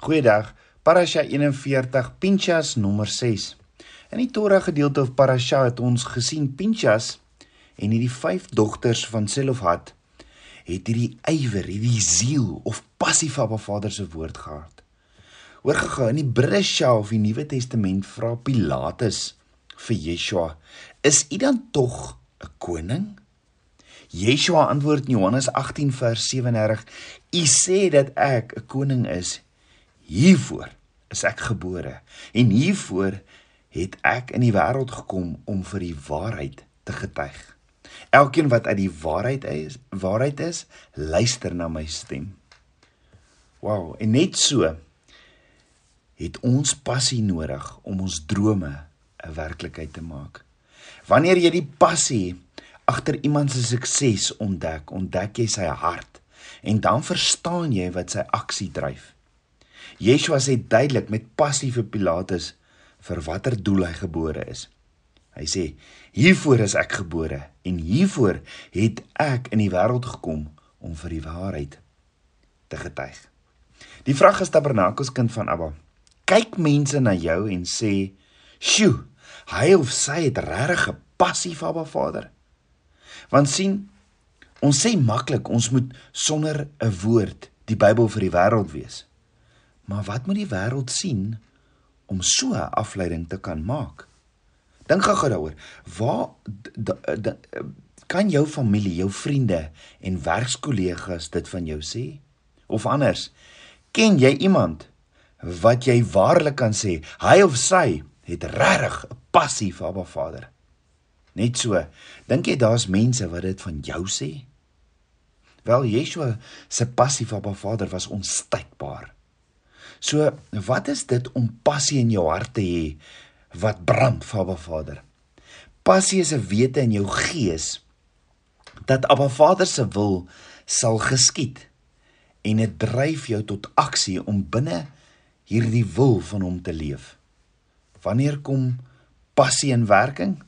Goeiedag. Parasha 41 Pinchas nommer 6. In die Torah gedeelte of Parasha het ons gesien Pinchas en hierdie vyf dogters van Selofhat het hierdie ywer, hierdie ziel of passie vir Abba Vader se woord gehad. Oorgegaan in die Bresha of die Nuwe Testament vra Pilatus vir Yeshua: "Is u dan tog 'n koning?" Yeshua antwoord in Johannes 18 vers 37: "U sê dat ek 'n koning is." Hiervoor is ek gebore en hiervoor het ek in die wêreld gekom om vir die waarheid te getuig. Elkeen wat uit die waarheid is, waarheid is, luister na my stem. Wow, en net so het ons passie nodig om ons drome 'n werklikheid te maak. Wanneer jy die passie agter iemand se sukses ontdek, ontdek jy sy hart en dan verstaan jy wat sy aksie dryf. Yeshua sê duidelik met passie vir Pilatus vir watter doel hy gebore is. Hy sê: "Hiervoor is ek gebore en hiervoor het ek in die wêreld gekom om vir die waarheid te getuig." Die vraag is Tabernakels kind van Abba. Kyk mense na jou en sê: "Sjoe, hy of sy het regtig 'n passie vir Abba Vader." Want sien, ons sê maklik ons moet sonder 'n woord die Bybel vir die wêreld wees. Maar wat moet die wêreld sien om so 'n afleiding te kan maak? Dink gou daaroor. Waar kan jou familie, jou vriende en werkskollegas dit van jou sê? Of anders, ken jy iemand wat jy waarlik kan sê hy of sy het regtig 'n passie vir Abba Vader? Net so, dink jy daar's mense wat dit van jou sê? Wel Yeshua se passie vir Abba Vader was onstuitbaar. So, wat is dit om passie in jou hart te hê wat brand vir Abba Vader? Passie is 'n wete in jou gees dat Abba Vader se wil sal geskied en dit dryf jou tot aksie om binne hierdie wil van hom te leef. Wanneer kom passie in werking?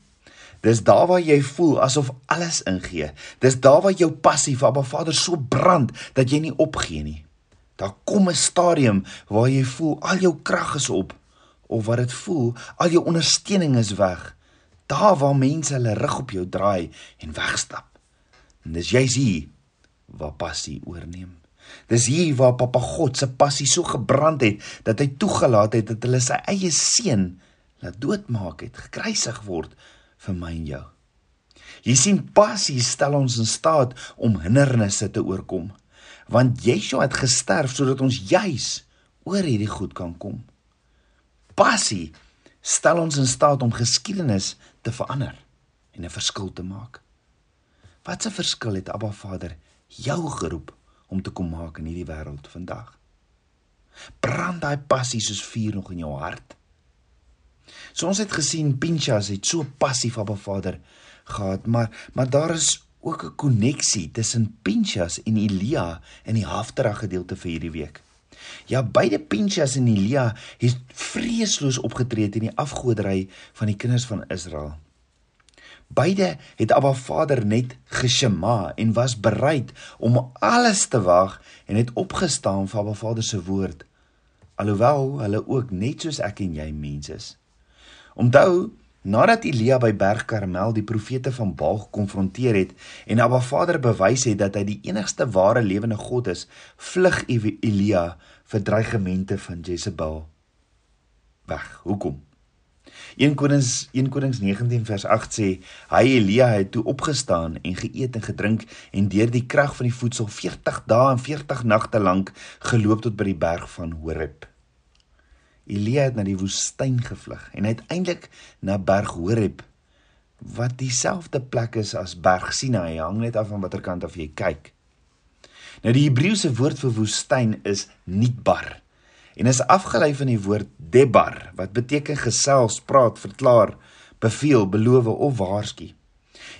Dis daar waar jy voel asof alles ingee. Dis daar waar jou passie vir Abba Vader so brand dat jy nie opgee nie. Daar kom 'n stadium waar jy voel al jou krag is op of wat dit voel al jou ondersteuning is weg. Daar waar mense hulle rug op jou draai en wegstap. En dis jy's hier waar passie oorneem. Dis hier waar Papa God se passie so gebrand het dat hy toegelaat het dat hulle sy eie seun laat doodmaak het, gekruisig word vir my en jou. Jy sien passie stel ons in staat om hindernisse te oorkom want Yeshua het gesterf sodat ons juis oor hierdie goed kan kom. Passie stel ons in staat om geskiedenis te verander en 'n verskil te maak. Wat 'n verskil het Abba Vader jou geroep om te kom maak in hierdie wêreld vandag? Brand daai passie soos vuur nog in jou hart. So ons het gesien Pinchas het so passief Abba Vader gehad, maar maar daar is ook 'n koneksie tussen Pinchas en Elia in die Haftara gedeelte vir hierdie week. Ja, beide Pinchas en Elia het vreesloos opgetree teen die afgoderry van die kinders van Israel. Beide het Abba Vader net geshema en was bereid om alles te wag en het opgestaan vir Abba Vader se woord alhoewel hulle ook net soos ek en jy mens is. Onthou Nadat Elia by Berg Karmel die profete van Baal gekonfronteer het en Abba Vader bewys het dat hy die enigste ware lewende God is, vlug Elia vir dreigemente van Jezebel weg. Hoekom? 1 Konings 1 Konings 19 vers 8 sê hy Elia het toe opgestaan en geëet en gedrink en deur die krag van die voedsel 40 dae en 40 nagte lank geloop tot by die berg van Horeb. Elia het na die woestyn gevlug en uiteindelik na Berg Horeb wat dieselfde plek is as Berg Sinai, hang net af van watter kant af jy kyk. Nou die Hebreëse woord vir woestyn is Nitbar en is afgelei van die woord Debar wat beteken gesels, praat, verklaar, beveel, beloof of waarsku.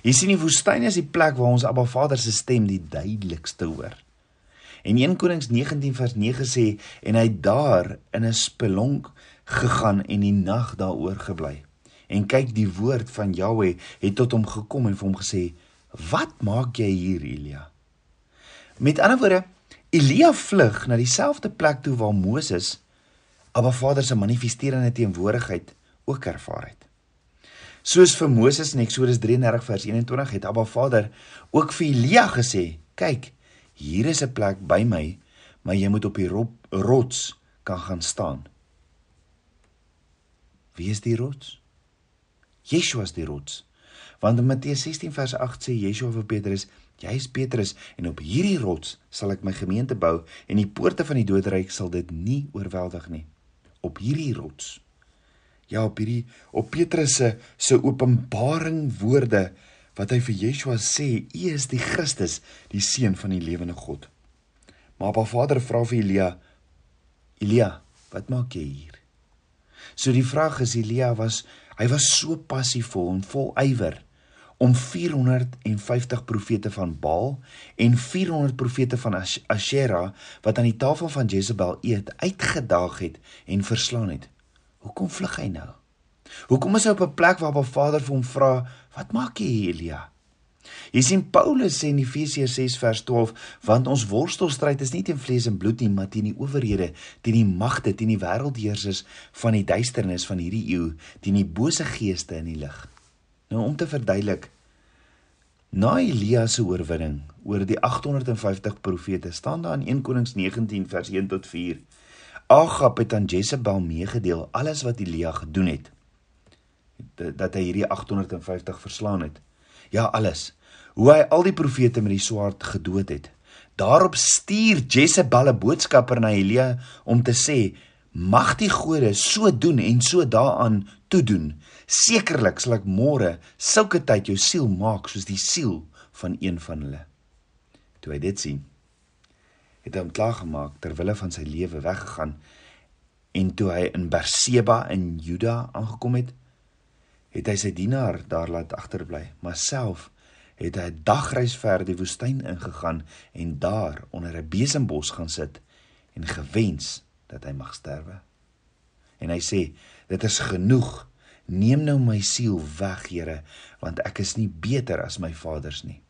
Jy sien die woestyn is die plek waar ons Abba Vader se stem die duidelikste hoor. En 1 Konings 19 vers 9 sê en hy daar in 'n spelonk gegaan en die nag daaroor gebly. En kyk die woord van Jahweh het tot hom gekom en vir hom gesê: "Wat maak jy hier, Elia?" Met ander woorde, Elia vlug na dieselfde plek toe waar Moses Abba Vader se manifesterende teenwoordigheid ook ervaar het. Soos vir Moses in Eksodus 33 vers 21 het Abba Vader ook vir Elia gesê: "Kyk, hier is 'n plek by my, maar jy moet op die rots kan gaan staan." Wie is die rots? Yeshua is die rots. Want in Matteus 16 vers 8 sê Yeshua vir Petrus: "Jy is Petrus en op hierdie rots sal ek my gemeente bou en die poorte van die doodryk sal dit nie oorweldig nie." Op hierdie rots ja op hierdie op Petrus se se openbaring woorde wat hy vir Yeshua sê u is die Christus die seun van die lewende God. Maar Abba Vader vra vir Elia Elia wat maak jy hier? So die vraag is Elia was hy was so passievol en vol ywer om 450 profete van Baal en 400 profete van Ashera wat aan die tafel van Jezebel eet uitgedaag het en verslaan het. Hoekom vlug hy nou? Hoekom is hy op 'n plek waar Abba Vader vir hom vra, "Wat maak jy hier, Elia?" Jy sien Paulus sê in Efesiërs 6 vers 12, "Want ons worstelstryd is nie teen vlees en bloed nie, maar teen die owerhede, teen die magte, teen die wêreldheersers van die duisternis van hierdie eeu, teen die bose geeste in die lig." Nou om te verduidelik, na Elia se oorwinning oor die 850 profete, staan daar in 1 Konings 19 vers 1 tot 4 Agab het aan Jezebel meegedeel alles wat Elia gedoen het dat hy hierdie 850 verslaan het. Ja, alles. Hoe hy al die profete met die swaard gedood het. Daarop stuur Jezebel 'n boodskapper na Elia om te sê: "Mag die gode so doen en so daaraan toedoen. Sekerlik sal ek môre sulke tyd jou siel maak soos die siel van een van hulle." Toe hy dit sien, het hom klaargemaak ter wille van sy lewe weggegaan en toe hy in Berseba in Juda aangekom het het hy sy dienaar daar laat agterbly maar self het hy 'n dagreis ver die woestyn ingegaan en daar onder 'n besembos gaan sit en gewens dat hy mag sterwe. En hy sê dit is genoeg. Neem nou my siel weg Here want ek is nie beter as my vaders nie.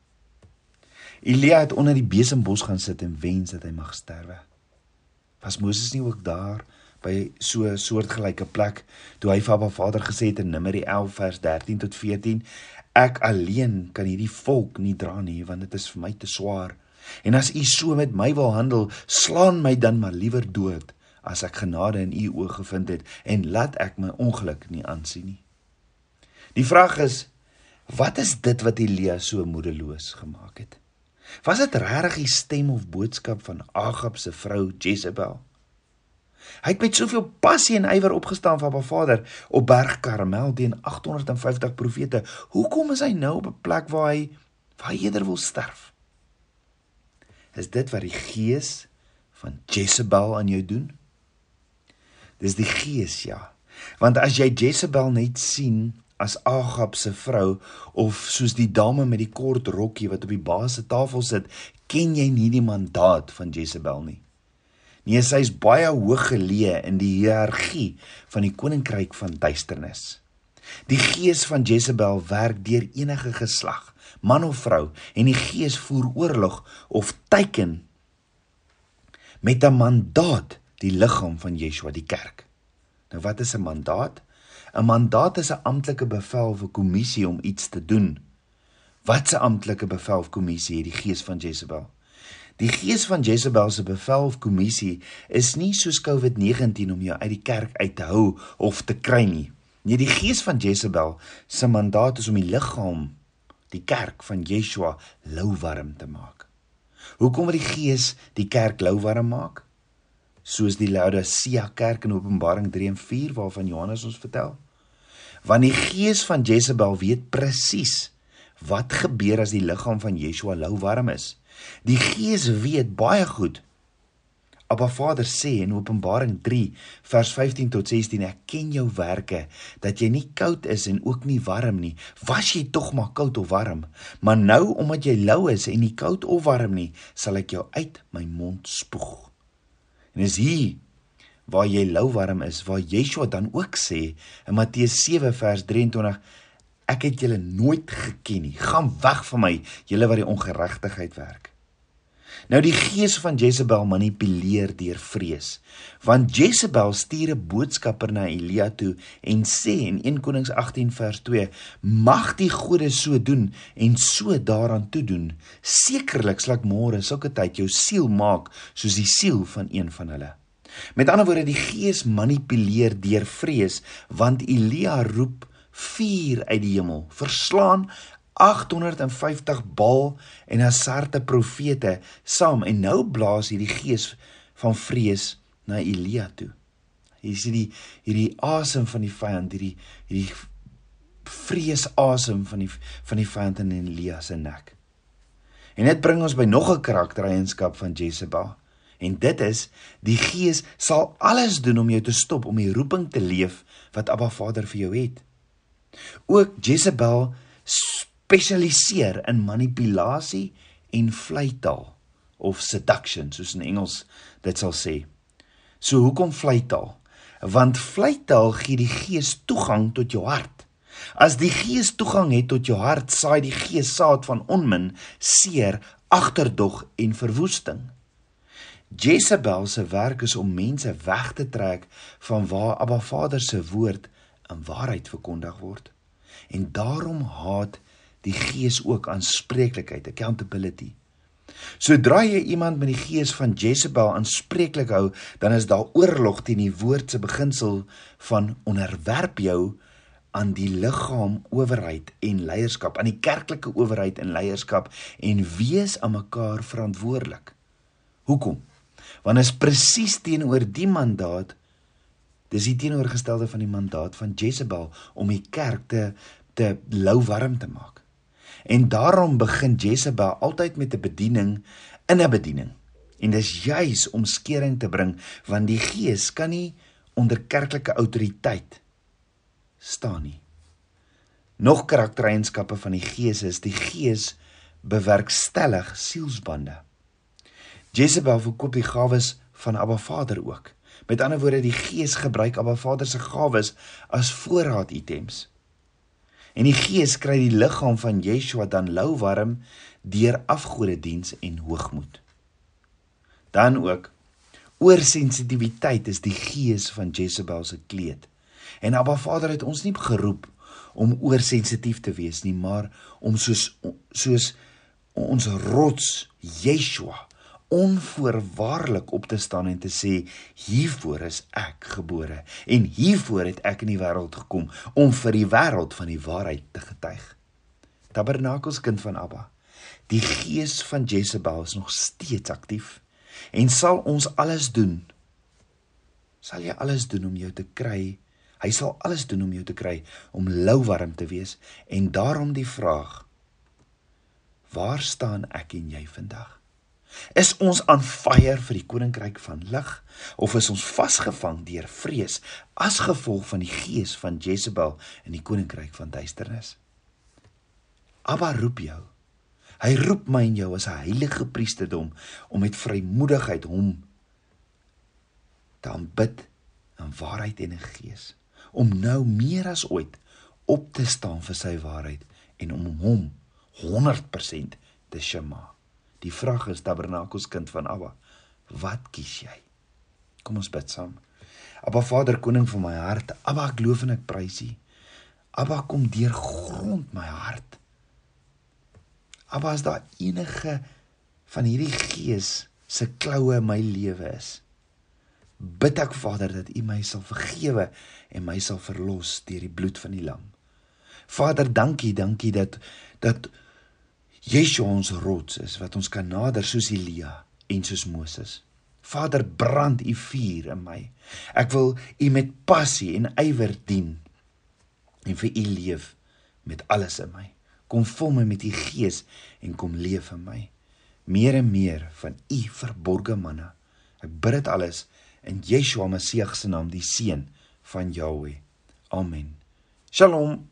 Elia het onder die besembos gaan sit en wens dat hy mag sterwe. Was Moses nie ook daar by so 'n soortgelyke plek toe hy vir Abba Vader gesê het in Numeri 11 vers 13 tot 14: Ek alleen kan hierdie volk nie dra nie want dit is vir my te swaar. En as u so met my wil handel, slaan my dan maar liewer dood as ek genade in u oë gevind het en laat ek my ongeluk nie aansien nie. Die vraag is, wat is dit wat Elia so moedeloos gemaak het? Was dit regtig die stem of boodskap van Agab se vrou Jezebel? Hy het met soveel passie en ywer opgestaan vir Abba Vader op Berg Karmel teen 850 profete. Hoekom is hy nou op 'n plek waar hy waar hy eerder wil sterf? Is dit wat die gees van Jezebel aan jou doen? Dis die gees, ja. Want as jy Jezebel net sien as Agab se vrou of soos die dame met die kort rokkie wat op die baas se tafel sit, ken jy nie die mandaat van Jezebel nie. Nee, sy is baie hoog geleë in die hiërargie van die koninkryk van duisternis. Die gees van Jezebel werk deur enige geslag, man of vrou, en die gees voer oorlog of teiken met 'n mandaat die liggaam van Yeshua die kerk. Nou wat is 'n mandaat? 'n Mandaat is 'n amptelike bevel of 'n kommissie om iets te doen. Wat 'n amptelike bevel of kommissie het die gees van Jezebel? Die gees van Jezebel se bevel of kommissie is nie soos COVID-19 om jou uit die kerk uit te hou of te kry nie. Nee, die gees van Jezebel se mandaat is om die liggaam, die kerk van Yeshua louwarm te maak. Hoekom wil die gees die kerk louwarm maak? Soos die Laodicea kerk in Openbaring 3 en 4 waarvan Johannes ons vertel want die gees van Jezebel weet presies wat gebeur as die liggaam van Yeshua lou warm is. Die gees weet baie goed. Abba Vader sê in Openbaring 3 vers 15 tot 16 ek ken jou werke dat jy nie koud is en ook nie warm nie. Was jy tog maar koud of warm? Maar nou omdat jy lou is en nie koud of warm nie, sal ek jou uit my mond spoeg. En is hier waar jy louwarm is, waar Yeshua dan ook sê in Matteus 7 vers 23 ek het julle nooit geken nie. Gaan weg van my, julle wat die ongeregtigheid werk. Nou die gees van Jezebel manipuleer deur vrees. Want Jezebel stuur 'n boodskapper na Elia toe en sê in 1 Konings 18 vers 2: "Mag die gode so doen en so daaraan toe doen. Sekerlik sal ek môre sulke tyd jou siel maak soos die siel van een van hulle." Met ander woorde, die gees manipuleer deur vrees, want Elia roep vuur uit die hemel, verslaan 850 Baal en Asarte profete saam en nou blaas hierdie gees van vrees na Elia toe. Hier is die hierdie asem van die vyand, hierdie hierdie vreesasem van die van die vyand in Elia se nek. En dit bring ons by nog 'n karaktereienskap van Jezebel. En dit is die gees sal alles doen om jou te stop om die roeping te leef wat Abba Vader vir jou het. Ook Jezebel spesialiseer in manipulasie en vleitaal of seduction soos in Engels dit sal sê. So hoekom vleitaal? Want vleitaal gee die gees toegang tot jou hart. As die gees toegang het tot jou hart, saai die gees saad van onmin, seer, agterdog en verwoesting. Jezebel se werk is om mense weg te trek van waar Abba Vader se woord in waarheid verkondig word. En daarom haat die gees ook aanspreeklikheid, accountability. Sodra jy iemand met die gees van Jezebel aanspreeklik hou, dan is daar oorlog teen die woord se beginsel van onderwerp jou aan die liggaam, owerheid en leierskap, aan die kerklike owerheid en leierskap en wees aan mekaar verantwoordelik. Hoekom? Want is presies teenoor die mandaat dis die teenoorgestelde van die mandaat van Jezebel om die kerk te te lou warm te maak. En daarom begin Jezebel altyd met 'n bediening in 'n bediening. En dis juis om skering te bring want die gees kan nie onder kerklike autoriteit staan nie. Nog karaktereienskappe van die gees is die gees bewerkstellig sielsbande. Jezebel verkoop die gawes van Abba Vader ook. Met ander woorde, die gees gebruik Abba Vader se gawes as voorraaditems. En die Gees kry die liggaam van Yeshua dan lou warm deur afgodediens en hoogmoed. Dan ook oorsensitiwiteit is die gees van Jezebel se kleed. En Abba Vader het ons nie geroep om oorsensitief te wees nie, maar om soos soos ons rots Yeshua onvoorwaardelik op te staan en te sê hiervoor is ek gebore en hiervoor het ek in die wêreld gekom om vir die wêreld van die waarheid te getuig. Tabernakels kind van Abba. Die gees van Jezebel is nog steeds aktief en sal ons alles doen. Sal jy alles doen om jou te kry? Hy sal alles doen om jou te kry om louwarm te wees en daarom die vraag: Waar staan ek en jy vandag? Is ons aan fire vir die koninkryk van lig of is ons vasgevang deur vrees as gevolg van die gees van Jezebel in die koninkryk van duisternis? Abba roep jou. Hy roep my en jou as 'n heilige priesterdom om met vrymoedigheid hom te aanbid in waarheid en in gees, om nou meer as ooit op te staan vir sy waarheid en om hom 100% te shema. Die vraag is Tabernakels kind van Abba, wat kies jy? Kom ons bid saam. Abba Vader, koning van my hart, Abba ek loof en ek prys U. Abba kom deur grond my hart. Abba as daar enige van hierdie gees se kloue in my lewe is, bid ek Vader dat U my sal vergewe en my sal verlos deur die bloed van die lam. Vader, dankie, dankie dat dat Yeshua ons rots is wat ons kan nader soos Elia en soos Moses. Vader, brand u vuur in my. Ek wil u met passie en ywer dien en vir u leef met alles in my. Kom vul my met u gees en kom leef in my. Meer en meer van u verborgde manne. Ek bid dit alles in Yeshua Messie se naam, die seun van Jahweh. Amen. Shalom.